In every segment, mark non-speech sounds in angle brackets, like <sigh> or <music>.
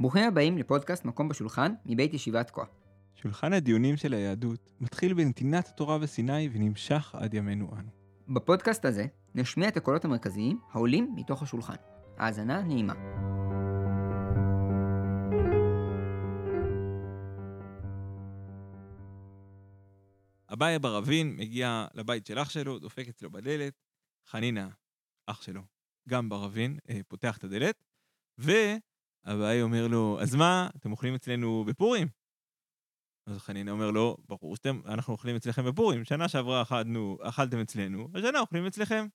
ברוכים הבאים לפודקאסט מקום בשולחן מבית ישיבת כה. שולחן הדיונים של היהדות מתחיל בנתינת התורה בסיני ונמשך עד ימינו אנו. בפודקאסט הזה נשמיע את הקולות המרכזיים העולים מתוך השולחן. האזנה נעימה. אביי ברבין מגיע לבית של אח שלו, דופק אצלו בדלת, חנינה, אח שלו, גם ברבין, אה, פותח את הדלת, ואביי אומר לו, אז מה, אתם אוכלים אצלנו בפורים? אז חנינה אומר לו, ברור שאתם, אנחנו אוכלים אצלכם בפורים, שנה שעברה אכלנו, אכלתם אצלנו, השנה אוכלים אצלכם.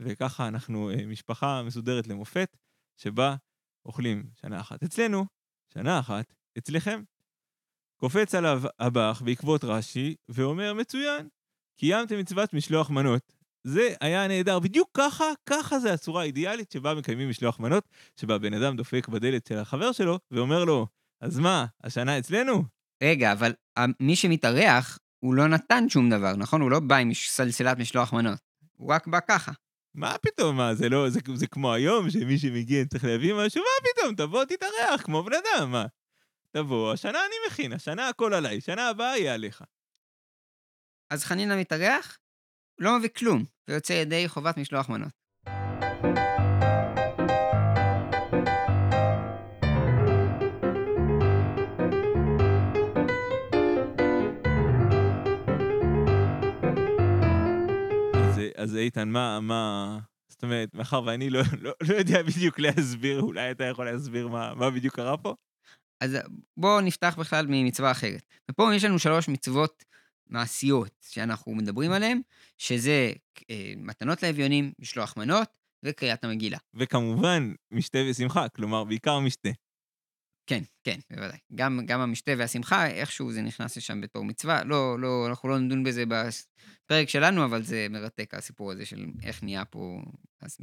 וככה אנחנו אה, משפחה מסודרת למופת, שבה אוכלים שנה אחת אצלנו, שנה אחת אצלכם. קופץ עליו הבח בעקבות רש"י, ואומר, מצוין, קיימתם מצוות משלוח מנות. זה היה נהדר, בדיוק ככה, ככה זה הצורה האידיאלית שבה מקיימים משלוח מנות, שבה בן אדם דופק בדלת של החבר שלו, ואומר לו, אז מה, השנה אצלנו? רגע, אבל מי שמתארח, הוא לא נתן שום דבר, נכון? הוא לא בא עם סלסלת משלוח מנות. הוא רק בא ככה. מה פתאום, מה, זה לא, זה, זה כמו היום, שמי שמגיע צריך להביא משהו, מה פתאום, תבוא תתארח, כמו בן אדם, מה? תבוא, השנה אני מכין, השנה הכל עליי, שנה הבאה יהיה עליך. אז חנינה מתארח, לא מביא כלום, ויוצא ידי חובת משלוח מנות. אז, אז איתן, מה, מה, זאת אומרת, מאחר ואני לא, לא, לא יודע בדיוק להסביר, אולי אתה יכול להסביר מה, מה בדיוק קרה פה? אז בואו נפתח בכלל ממצווה אחרת. ופה יש לנו שלוש מצוות מעשיות שאנחנו מדברים עליהן, שזה אה, מתנות לאביונים, משלוח מנות וקריאת המגילה. וכמובן, משתה ושמחה, כלומר, בעיקר משתה. כן, כן, בוודאי. גם, גם המשתה והשמחה, איכשהו זה נכנס לשם בתור מצווה. לא, לא, אנחנו לא נדון בזה בפרק שלנו, אבל זה מרתק, הסיפור הזה של איך נהיה פה אז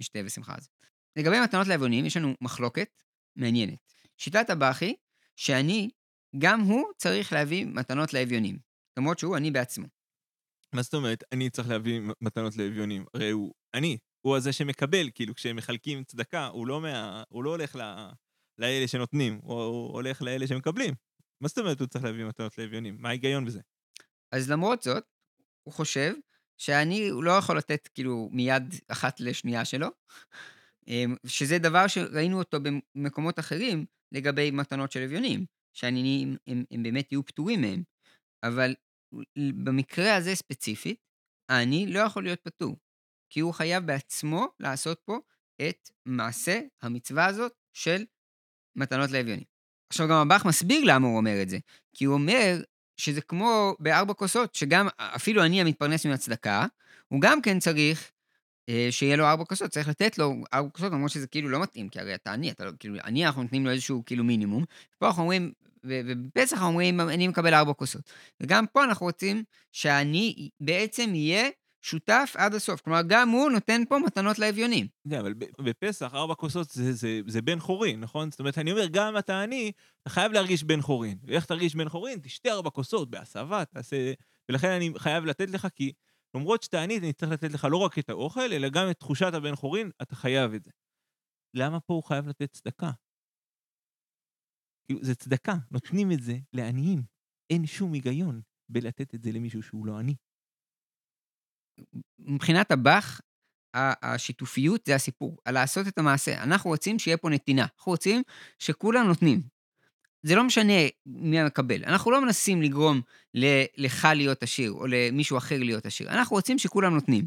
משתה ושמחה הזה. לגבי מתנות לאביונים, יש לנו מחלוקת מעניינת. שיטת הבכי, שאני, גם הוא צריך להביא מתנות לאביונים. למרות שהוא אני בעצמו. מה זאת אומרת, אני צריך להביא מתנות לאביונים? הרי הוא, אני, הוא הזה שמקבל, כאילו, כשהם מחלקים צדקה, הוא לא, מה, הוא לא הולך ל, לאלה שנותנים, הוא, הוא הולך לאלה שמקבלים. מה זאת אומרת הוא צריך להביא מתנות לאביונים? מה ההיגיון בזה? אז למרות זאת, הוא חושב שאני הוא לא יכול לתת כאילו מיד אחת לשנייה שלו, אמ, שזה דבר שראינו אותו במקומות אחרים לגבי מתנות של אביונים, שהעניינים הם, הם באמת יהיו פטורים מהם. אבל במקרה הזה ספציפית, העני לא יכול להיות פטור, כי הוא חייב בעצמו לעשות פה את מעשה המצווה הזאת של מתנות לאביונים. עכשיו גם הבח מסביר למה הוא אומר את זה, כי הוא אומר שזה כמו בארבע כוסות, שגם אפילו אני המתפרנס מן הצדקה, הוא גם כן צריך אה, שיהיה לו ארבע כוסות, צריך לתת לו ארבע כוסות, למרות שזה כאילו לא מתאים, כי הרי אתה עני, אתה לא, כאילו, עני אנחנו נותנים לו איזשהו כאילו מינימום, פה אנחנו אומרים, ובפסח אומרים, אני מקבל ארבע כוסות. וגם פה אנחנו רוצים שהעני בעצם יהיה שותף עד הסוף. כלומר, גם הוא נותן פה מתנות לאביונים. כן, אבל בפסח ארבע כוסות זה, זה, זה בן חורין, נכון? זאת אומרת, אני אומר, גם אתה עני, אתה חייב להרגיש בן חורין. ואיך תרגיש בן חורין? תשתה ארבע כוסות בהסבה, תעשה... ולכן אני חייב לתת לך, כי למרות שאתה עני, אני צריך לתת לך לא רק את האוכל, אלא גם את תחושת הבן חורין, אתה חייב את זה. למה פה הוא חייב לתת צדקה? זה צדקה, נותנים את זה לעניים. אין שום היגיון בלתת את זה למישהו שהוא לא עני. מבחינת הבח, השיתופיות זה הסיפור, על לעשות את המעשה. אנחנו רוצים שיהיה פה נתינה, אנחנו רוצים שכולם נותנים. זה לא משנה מי המקבל, אנחנו לא מנסים לגרום לך להיות עשיר, או למישהו אחר להיות עשיר, אנחנו רוצים שכולם נותנים.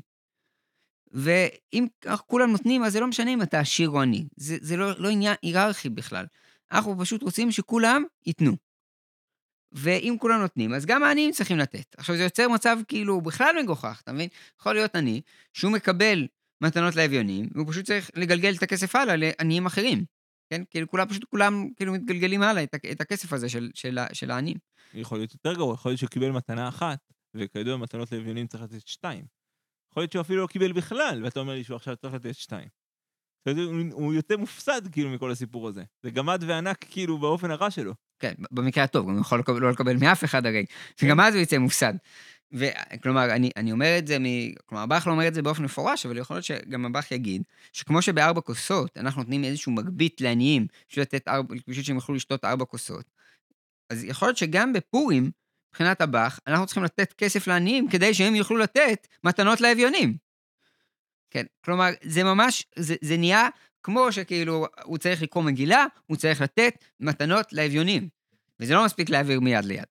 ואם כולם נותנים, אז זה לא משנה אם אתה עשיר או עני, זה, זה לא, לא עניין היררכי בכלל. אנחנו פשוט רוצים שכולם ייתנו. ואם כולם נותנים, אז גם העניים צריכים לתת. עכשיו, זה יוצר מצב כאילו בכלל מגוחך, אתה מבין? יכול להיות עני שהוא מקבל מתנות לאביונים, והוא פשוט צריך לגלגל את הכסף הלאה לעניים אחרים. כן? כאילו, כולם פשוט, כולם כאילו מתגלגלים הלאה את, את הכסף הזה של, של, של העניים. יכול להיות יותר גרוע, יכול להיות שהוא קיבל מתנה אחת, וכידוע מתנות לאביונים צריך לתת שתיים. יכול להיות שהוא אפילו לא קיבל בכלל, ואתה אומר לי שהוא עכשיו צריך לתת שתיים. הוא יוצא מופסד כאילו מכל הסיפור הזה. זה גמד וענק כאילו באופן הרע שלו. כן, במקרה הטוב, הוא יכול לא לקבל מאף אחד הרי. וגם אז הוא יצא מופסד. וכלומר, אני, אני אומר את זה, מ... כלומר, הבח לא אומר את זה באופן מפורש, אבל יכול להיות שגם הבח יגיד, שכמו שבארבע כוסות אנחנו נותנים איזשהו מגבית לעניים, בשביל לתת ארבע, בשביל שהם יוכלו לשתות ארבע כוסות, אז יכול להיות שגם בפורים, מבחינת הבח, אנחנו צריכים לתת כסף לעניים כדי שהם יוכלו לתת מתנות לאביונים. כן, כלומר, זה ממש, זה, זה נהיה כמו שכאילו הוא צריך לקרוא מגילה, הוא צריך לתת מתנות לאביונים. וזה לא מספיק להעביר מיד ליד.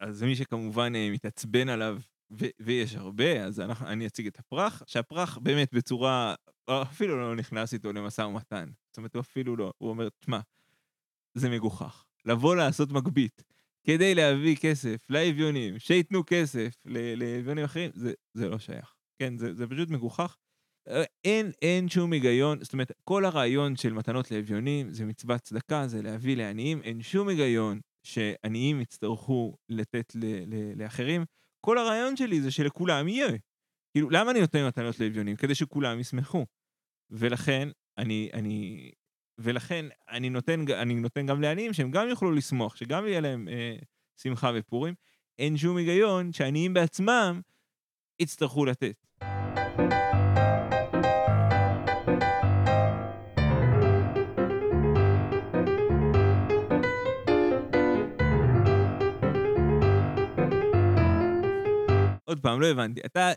אז מי שכמובן אה, מתעצבן עליו, ו- ויש הרבה, אז אנחנו, אני אציג את הפרח, שהפרח באמת בצורה, אפילו לא נכנס איתו למשא ומתן. זאת אומרת, הוא אפילו לא, הוא אומר, תשמע, זה מגוחך. לבוא לעשות מגבית כדי להביא כסף לאביונים, שייתנו כסף לאביונים אחרים, זה, זה לא שייך. כן, זה, זה פשוט מגוחך. אה, אין, אין שום היגיון, זאת אומרת, כל הרעיון של מתנות לאביונים זה מצוות צדקה, זה להביא לעניים, אין שום היגיון שעניים יצטרכו לתת ל, ל, לאחרים. כל הרעיון שלי זה שלכולם יהיה. כאילו, למה אני נותן מתנות לאביונים? כדי שכולם ישמחו. ולכן, אני, אני, ולכן אני נותן, אני נותן גם לעניים שהם גם יוכלו לשמוח, שגם יהיה להם אה, שמחה בפורים. אין שום היגיון שעניים בעצמם יצטרכו לתת. עוד פעם, לא הבנתי. אתה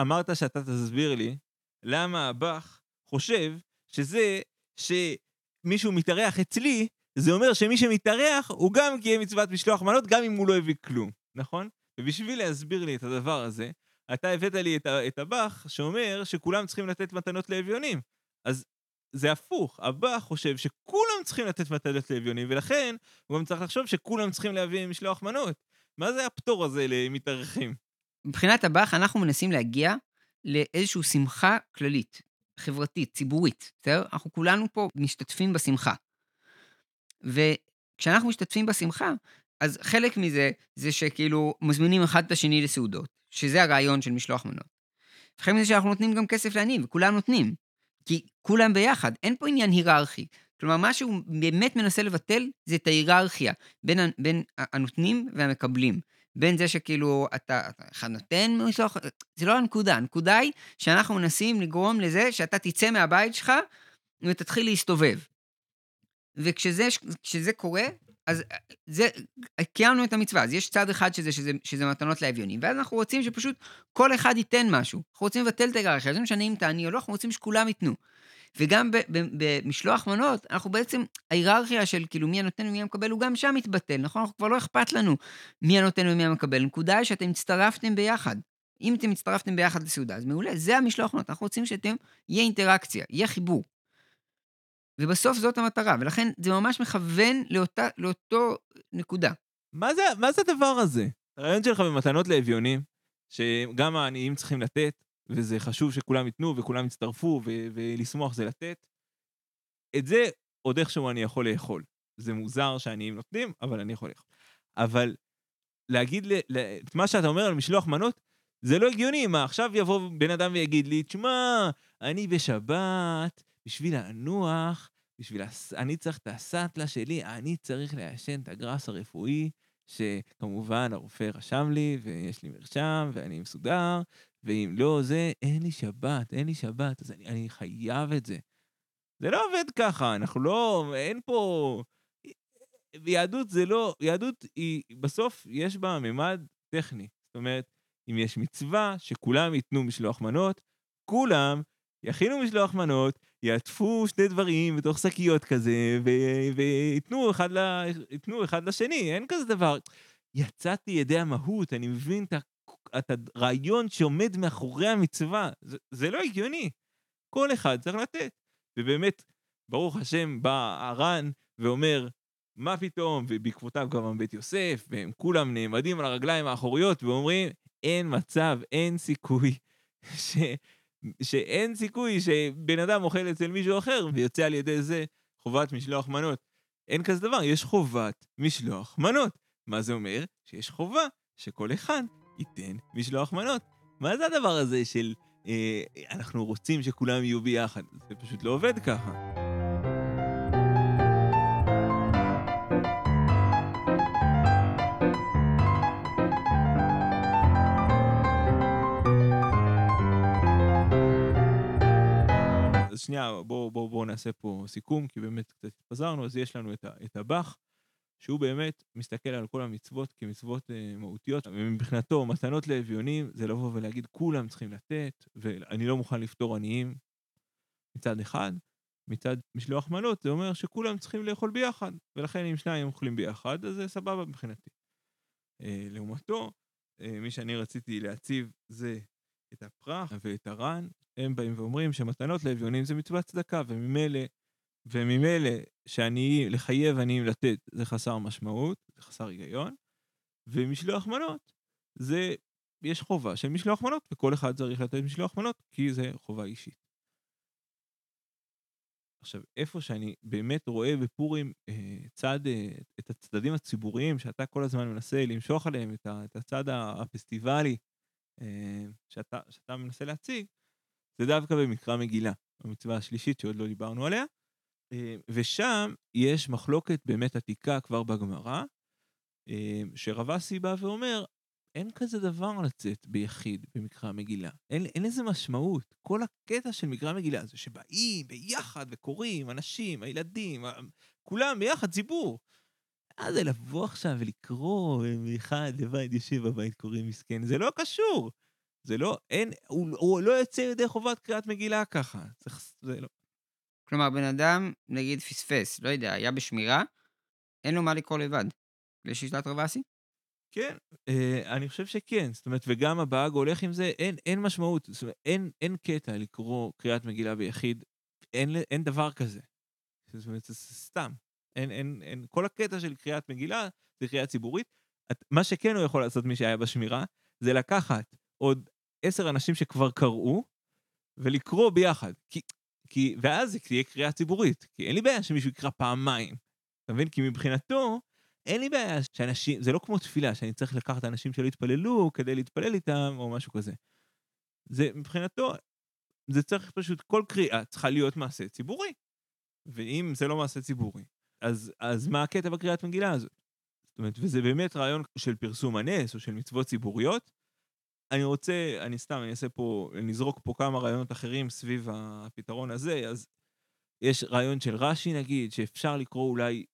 אמרת שאתה תסביר לי למה הבח חושב שזה שמישהו מתארח אצלי, זה אומר שמי שמתארח הוא גם קיים מצוות משלוח מנות, גם אם הוא לא הביא כלום, נכון? ובשביל להסביר לי את הדבר הזה, אתה הבאת לי את, את הבח שאומר שכולם צריכים לתת מתנות לאביונים. אז זה הפוך, הבח חושב שכולם צריכים לתת מתנות לאביונים, ולכן הוא גם צריך לחשוב שכולם צריכים להביא משלוח מנות. מה זה הפטור הזה למתארחים? מבחינת הבח, אנחנו מנסים להגיע לאיזושהי שמחה כללית, חברתית, ציבורית, בסדר? אנחנו כולנו פה משתתפים בשמחה. וכשאנחנו משתתפים בשמחה, אז חלק מזה, זה שכאילו מזמינים אחד את השני לסעודות, שזה הרעיון של משלוח מנות. וחלק מזה שאנחנו נותנים גם כסף לעניים, וכולם נותנים. כי כולם ביחד, אין פה עניין היררכי. כלומר, מה שהוא באמת מנסה לבטל זה את ההיררכיה בין, בין הנותנים והמקבלים. בין זה שכאילו אתה, אתה נותן משלוח, זה לא הנקודה, הנקודה היא שאנחנו מנסים לגרום לזה שאתה תצא מהבית שלך ותתחיל להסתובב. וכשזה קורה, אז זה, קיימנו את המצווה, אז יש צד אחד שזה, שזה, שזה מתנות לאביונים, ואז אנחנו רוצים שפשוט כל אחד ייתן משהו. אנחנו רוצים לבטל את ההיררכיה, זה משנה אם תעני או לא, אנחנו רוצים שכולם ייתנו. וגם במשלוח מנות, אנחנו בעצם, ההיררכיה של כאילו מי הנותן ומי המקבל, הוא גם שם מתבטל, נכון? אנחנו כבר לא אכפת לנו מי הנותן ומי המקבל. הנקודה היא שאתם הצטרפתם ביחד. אם אתם הצטרפתם ביחד לסעודה, אז מעולה, זה המשלוח מנות. אנחנו רוצים שאתם, יהיה אינטראקציה, יהיה חיבור. ובסוף זאת המטרה, ולכן זה ממש מכוון לאותה, לאותו נקודה. מה זה, מה זה הדבר הזה? הרעיון שלך במתנות לאביונים, שגם העניים צריכים לתת, וזה חשוב שכולם ייתנו וכולם יצטרפו, ו- ולשמוח זה לתת. את זה עוד איכשהו אני יכול לאכול. זה מוזר שעניים נותנים, אבל אני יכול לאכול. אבל להגיד, ל- את מה שאתה אומר על משלוח מנות, זה לא הגיוני. מה, עכשיו יבוא בן אדם ויגיד לי, תשמע, אני בשבת, בשביל לנוח, בשביל... הס... אני צריך את הסאטלה שלי, אני צריך לעשן את הגראס הרפואי, שכמובן הרופא רשם לי, ויש לי מרשם, ואני מסודר, ואם לא זה, אין לי שבת, אין לי שבת, אז אני, אני חייב את זה. זה לא עובד ככה, אנחנו לא, אין פה... יהדות זה לא, יהדות היא, בסוף יש בה ממד טכני. זאת אומרת, אם יש מצווה שכולם ייתנו משלוח מנות, כולם יכינו משלוח מנות, יעטפו שני דברים בתוך שקיות כזה, וייתנו אחד, אחד לשני, אין כזה דבר. יצאתי ידי המהות, אני מבין את את הרעיון שעומד מאחורי המצווה. זה, זה לא הגיוני. כל אחד צריך לתת. ובאמת, ברוך השם, בא הר"ן ואומר, מה פתאום, ובעקבותיו גם בית יוסף, והם כולם נעמדים על הרגליים האחוריות ואומרים, אין מצב, אין סיכוי, ש... שאין סיכוי שבן אדם אוכל אצל מישהו אחר ויוצא על ידי זה חובת משלוח מנות. אין כזה דבר, יש חובת משלוח מנות. מה זה אומר? שיש חובה שכל אחד ייתן משלוח מנות. מה זה הדבר הזה של אה, אנחנו רוצים שכולם יהיו ביחד? זה פשוט לא עובד ככה. אז שנייה, בואו בוא, בוא נעשה פה סיכום, כי באמת קצת התפזרנו, אז יש לנו את, ה, את הבח, שהוא באמת מסתכל על כל המצוות כמצוות אה, מהותיות, ומבחינתו מתנות לאביונים זה לבוא ולהגיד כולם צריכים לתת, ואני לא מוכן לפתור עניים. מצד אחד, מצד משלוח מנות זה אומר שכולם צריכים לאכול ביחד, ולכן אם שניים אוכלים ביחד אז זה סבבה מבחינתי. אה, לעומתו, אה, מי שאני רציתי להציב זה את הפרח ואת הרן, הם באים ואומרים שמתנות לאביונים זה מצוות צדקה, וממילא, וממילא שאני, לחייב עניים לתת זה חסר משמעות, זה חסר היגיון, ומשלוח מנות זה, יש חובה של משלוח מנות, וכל אחד צריך לתת משלוח מנות, כי זה חובה אישית. עכשיו, איפה שאני באמת רואה בפורים אה, צד, אה, את הצדדים הציבוריים שאתה כל הזמן מנסה למשוך עליהם, את, ה, את הצד הפסטיבלי אה, שאתה, שאתה מנסה להציג, זה דווקא במקרא מגילה, המצווה השלישית שעוד לא דיברנו עליה, ושם יש מחלוקת באמת עתיקה כבר בגמרא, אה, שרבסי בא ואומר, אין כזה דבר לצאת ביחיד במקרא המגילה. אין, אין לזה משמעות. כל הקטע של מקרא המגילה זה שבאים ביחד וקוראים, אנשים, הילדים, כולם ביחד, ציבור. אז לבוא עכשיו ולקרוא אחד לבד יושב בבית קורא מסכן, זה לא קשור. זה לא, אין, הוא, הוא לא יוצא ידי חובת קריאת מגילה ככה. זה, זה לא. כלומר, בן אדם, נגיד, פספס, לא יודע, היה בשמירה, אין לו מה לקרוא לבד. לשיטת רבסי? כן, אה, אני חושב שכן. זאת אומרת, וגם הבאג הולך עם זה, אין, אין משמעות. זאת אומרת, אין, אין קטע לקרוא קריאת מגילה ביחיד. אין, אין דבר כזה. זאת אומרת, זה סתם. אין, אין, אין, כל הקטע של קריאת מגילה זה קריאה ציבורית. את, מה שכן הוא יכול לעשות מי שהיה בשמירה, זה לקחת עוד עשר אנשים שכבר קראו, ולקרוא ביחד. כי, כי, ואז זה תהיה קריאה ציבורית. כי אין לי בעיה שמישהו יקרא פעמיים. אתה מבין? כי מבחינתו, אין לי בעיה שאנשים, זה לא כמו תפילה, שאני צריך לקחת אנשים שלא יתפללו כדי להתפלל איתם, או משהו כזה. זה מבחינתו, זה צריך פשוט, כל קריאה צריכה להיות מעשה ציבורי. ואם זה לא מעשה ציבורי, אז, אז מה הקטע בקריאת מגילה הזאת? זאת אומרת, וזה באמת רעיון של פרסום הנס, או של מצוות ציבוריות. אני רוצה, אני סתם, אני אעשה פה, נזרוק פה כמה רעיונות אחרים סביב הפתרון הזה, אז יש רעיון של רש"י נגיד, שאפשר לקרוא אולי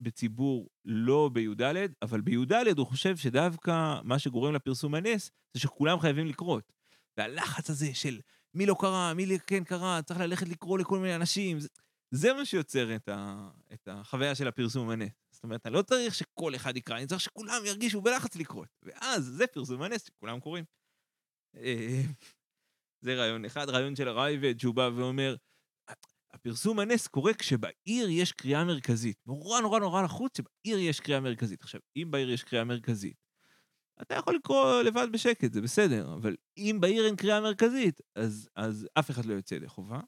בציבור לא בי"ד, אבל בי"ד הוא חושב שדווקא מה שגורם לפרסום הנס זה שכולם חייבים לקרות. והלחץ הזה של מי לא קרא, מי כן קרא, צריך ללכת לקרוא לכל מיני אנשים, זה, זה מה שיוצר את, ה, את החוויה של הפרסום הנס. אומרת, אני לא צריך שכל אחד יקרא, אני צריך שכולם ירגישו בלחץ לקרות. ואז זה פרסום הנס שכולם קוראים. אה, זה רעיון אחד. רעיון של הרייבד, שהוא בא ואומר, הפרסום הנס קורה כשבעיר יש קריאה מרכזית. נורא נורא נורא לחוץ שבעיר יש קריאה מרכזית. עכשיו, אם בעיר יש קריאה מרכזית, אתה יכול לקרוא לבד בשקט, זה בסדר, אבל אם בעיר אין קריאה מרכזית, אז, אז אף אחד לא יוצא ידי חובה.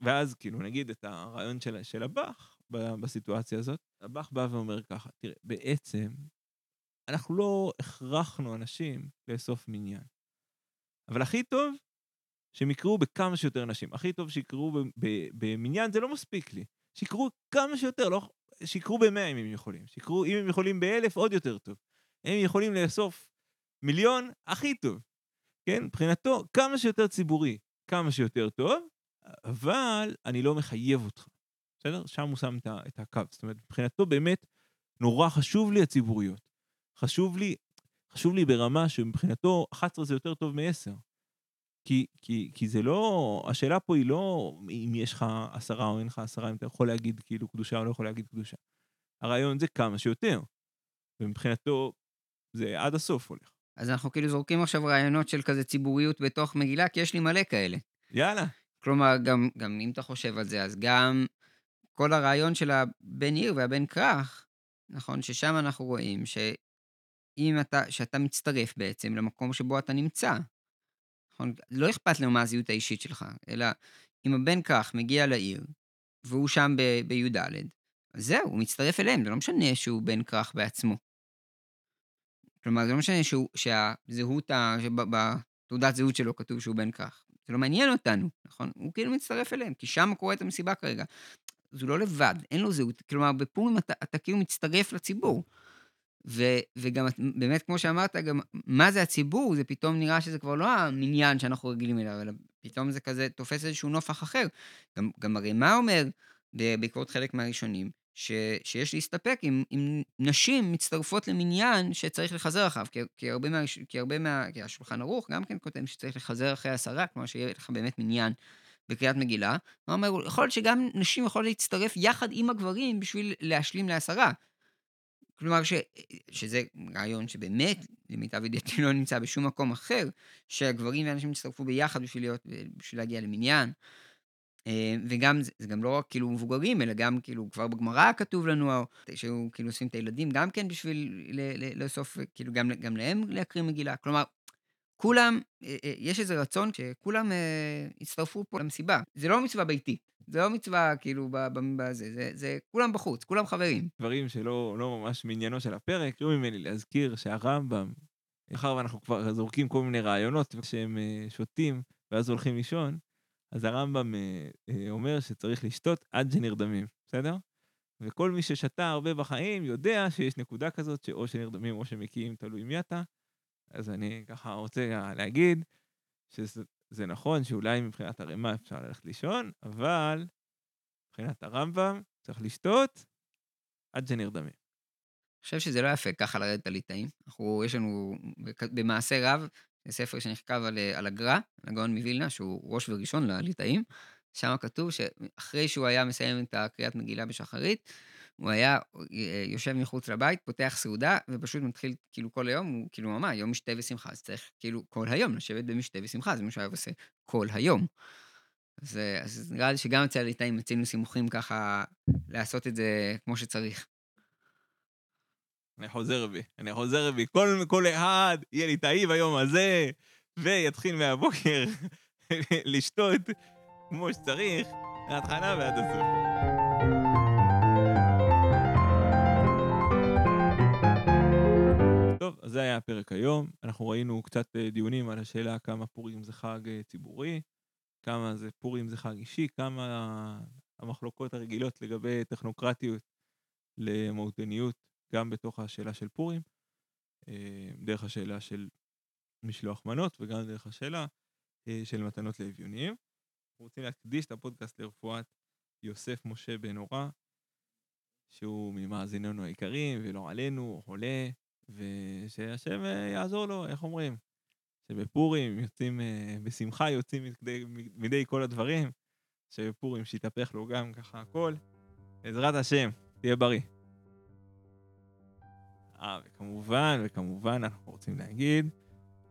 ואז כאילו נגיד את הרעיון של, של הבח בסיטואציה הזאת, הבח בא ואומר ככה, תראה, בעצם אנחנו לא הכרחנו אנשים לאסוף מניין. אבל הכי טוב שהם יקראו בכמה שיותר נשים. הכי טוב שיקראו במניין, זה לא מספיק לי. שיקראו כמה שיותר, לא, שיקראו במאה אם הם יכולים. שיקראו, אם הם יכולים באלף, עוד יותר טוב. הם יכולים לאסוף מיליון, הכי טוב. כן? מבחינתו, כמה שיותר ציבורי, כמה שיותר טוב, אבל אני לא מחייב אותך. בסדר? שם הוא שם את הקו. זאת אומרת, מבחינתו באמת, נורא חשוב לי הציבוריות. חשוב לי, חשוב לי ברמה שמבחינתו 11 זה יותר טוב מ-10. כי, כי, כי זה לא, השאלה פה היא לא אם יש לך עשרה או אין לך עשרה, אם אתה יכול להגיד כאילו קדושה או לא יכול להגיד קדושה. הרעיון זה כמה שיותר. ומבחינתו, זה עד הסוף הולך. אז אנחנו כאילו זורקים עכשיו רעיונות של כזה ציבוריות בתוך מגילה, כי יש לי מלא כאלה. יאללה. כלומר, גם, גם אם אתה חושב על זה, אז גם כל הרעיון של הבן עיר והבן כרך, נכון, ששם אנחנו רואים שאם אתה, שאתה מצטרף בעצם למקום שבו אתה נמצא, נכון? לא אכפת לו מה הזהות האישית שלך, אלא אם הבן כך מגיע לעיר, והוא שם בי"ד, אז זהו, הוא מצטרף אליהם, זה לא משנה שהוא בן כרך בעצמו. כלומר, זה לא משנה שהוא, שהזהות, בתעודת זהות שלו כתוב שהוא בן כרך. זה לא מעניין אותנו, נכון? הוא כאילו מצטרף אליהם, כי שם קורה את המסיבה כרגע. אז הוא לא לבד, אין לו זהות. כלומר, בפורים אתה, אתה כאילו מצטרף לציבור. ו, וגם באמת, כמו שאמרת, גם מה זה הציבור, זה פתאום נראה שזה כבר לא המניין שאנחנו רגילים אליו, אלא פתאום זה כזה תופס איזשהו נופח אחר. גם, גם הרי מה אומר בעקבות חלק מהראשונים? ש, שיש להסתפק אם, אם נשים מצטרפות למניין שצריך לחזר אחריו, כי, כי הרבה מה... כי הרבה מה... כי השולחן ערוך גם כן כותב שצריך לחזר אחרי עשרה, כלומר שיהיה לך באמת מניין בקריאת מגילה. הוא אומר, יכול להיות שגם נשים יכולות להצטרף יחד עם הגברים בשביל להשלים לעשרה. כלומר, ש, שזה רעיון שבאמת, למיטב ידיעתי, לא נמצא בשום מקום אחר, שהגברים והנשים יצטרפו ביחד בשביל, להיות, בשביל להגיע למניין. אה, וגם, זה, גם לא רק כאילו מבוגרים, אלא גם כאילו כבר בגמרא כתוב לנו, שהיו כאילו אוספים את הילדים גם כן בשביל לאסוף, כאילו גם, גם להם להקריא מגילה. כלומר, כולם, אה, אה, יש איזה רצון שכולם יצטרפו פה למסיבה. זה לא מצווה ביתית, זה לא מצווה כאילו בזה, זה, זה כולם בחוץ, כולם חברים. דברים שלא לא ממש מעניינו של הפרק, קראו ממני להזכיר שהרמב"ם, מאחר ואנחנו כבר זורקים כל מיני רעיונות שהם שותים ואז הולכים לישון, אז הרמב"ם אה, אה, אומר שצריך לשתות עד שנרדמים, בסדר? וכל מי ששתה הרבה בחיים יודע שיש נקודה כזאת שאו שנרדמים או שמקיאים, תלוי מי אתה. אז אני ככה רוצה להגיד שזה נכון שאולי מבחינת הרמה אפשר ללכת לישון, אבל מבחינת הרמב"ם צריך לשתות עד שנרדמים. אני חושב שזה לא יפה ככה לרדת על ליטאים. אנחנו, יש לנו במעשה רב ספר שנכתב על, אה, על הגר"א, הגאון מווילנה, שהוא ראש וראשון לליטאים. שם כתוב שאחרי שהוא היה מסיים את הקריאת מגילה בשחרית, הוא היה אה, יושב מחוץ לבית, פותח סעודה, ופשוט מתחיל, כאילו כל היום, הוא כאילו אמר, יום משתה ושמחה, אז צריך כאילו כל היום לשבת במשתה ושמחה, זה מה שהוא היה עושה כל היום. אז, אז נראה לי שגם אצל הליטאים מצינו סימוכים ככה לעשות את זה כמו שצריך. אני חוזר בי, אני חוזר בי. כל, כל אחד יהיה לי ליטאי ביום הזה, ויתחיל מהבוקר <laughs> לשתות כמו שצריך, מההתחלה ועד הסוף. אז זה היה הפרק היום. אנחנו ראינו קצת אה, דיונים על השאלה כמה פורים זה חג אה, ציבורי, כמה זה פורים זה חג אישי, כמה המחלוקות הרגילות לגבי טכנוקרטיות למהותניות גם בתוך השאלה של פורים, אה, דרך השאלה של משלוח מנות וגם דרך השאלה של מתנות לאביונים. אנחנו רוצים להקדיש את הפודקאסט לרפואת יוסף משה בן אורה, שהוא ממאזיננו היקרים ולא עלינו, חולה, ושהשם אה, יעזור לו, איך אומרים? שבפורים יוצאים, בשמחה יוצאים מדי, מדי כל הדברים, שבפורים שיתהפך לו גם ככה הכל. בעזרת השם, תהיה בריא. אה, וכמובן, וכמובן, אנחנו רוצים להגיד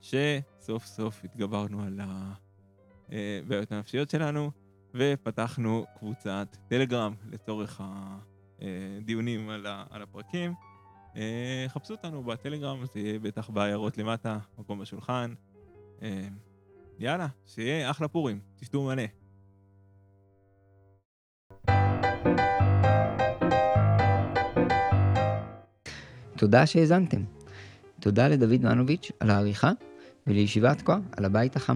שסוף סוף התגברנו על הבעיות הנפשיות שלנו, ופתחנו קבוצת טלגרם לצורך הדיונים על הפרקים. אה, חפשו אותנו בטלגרם, זה יהיה בטח בעיירות למטה, מקום בשולחן. אה, יאללה, שיהיה אחלה פורים, תשתו מלא. תודה שהאזנתם. תודה לדוד מנוביץ' על העריכה, ולישיבת כה על הבית החם.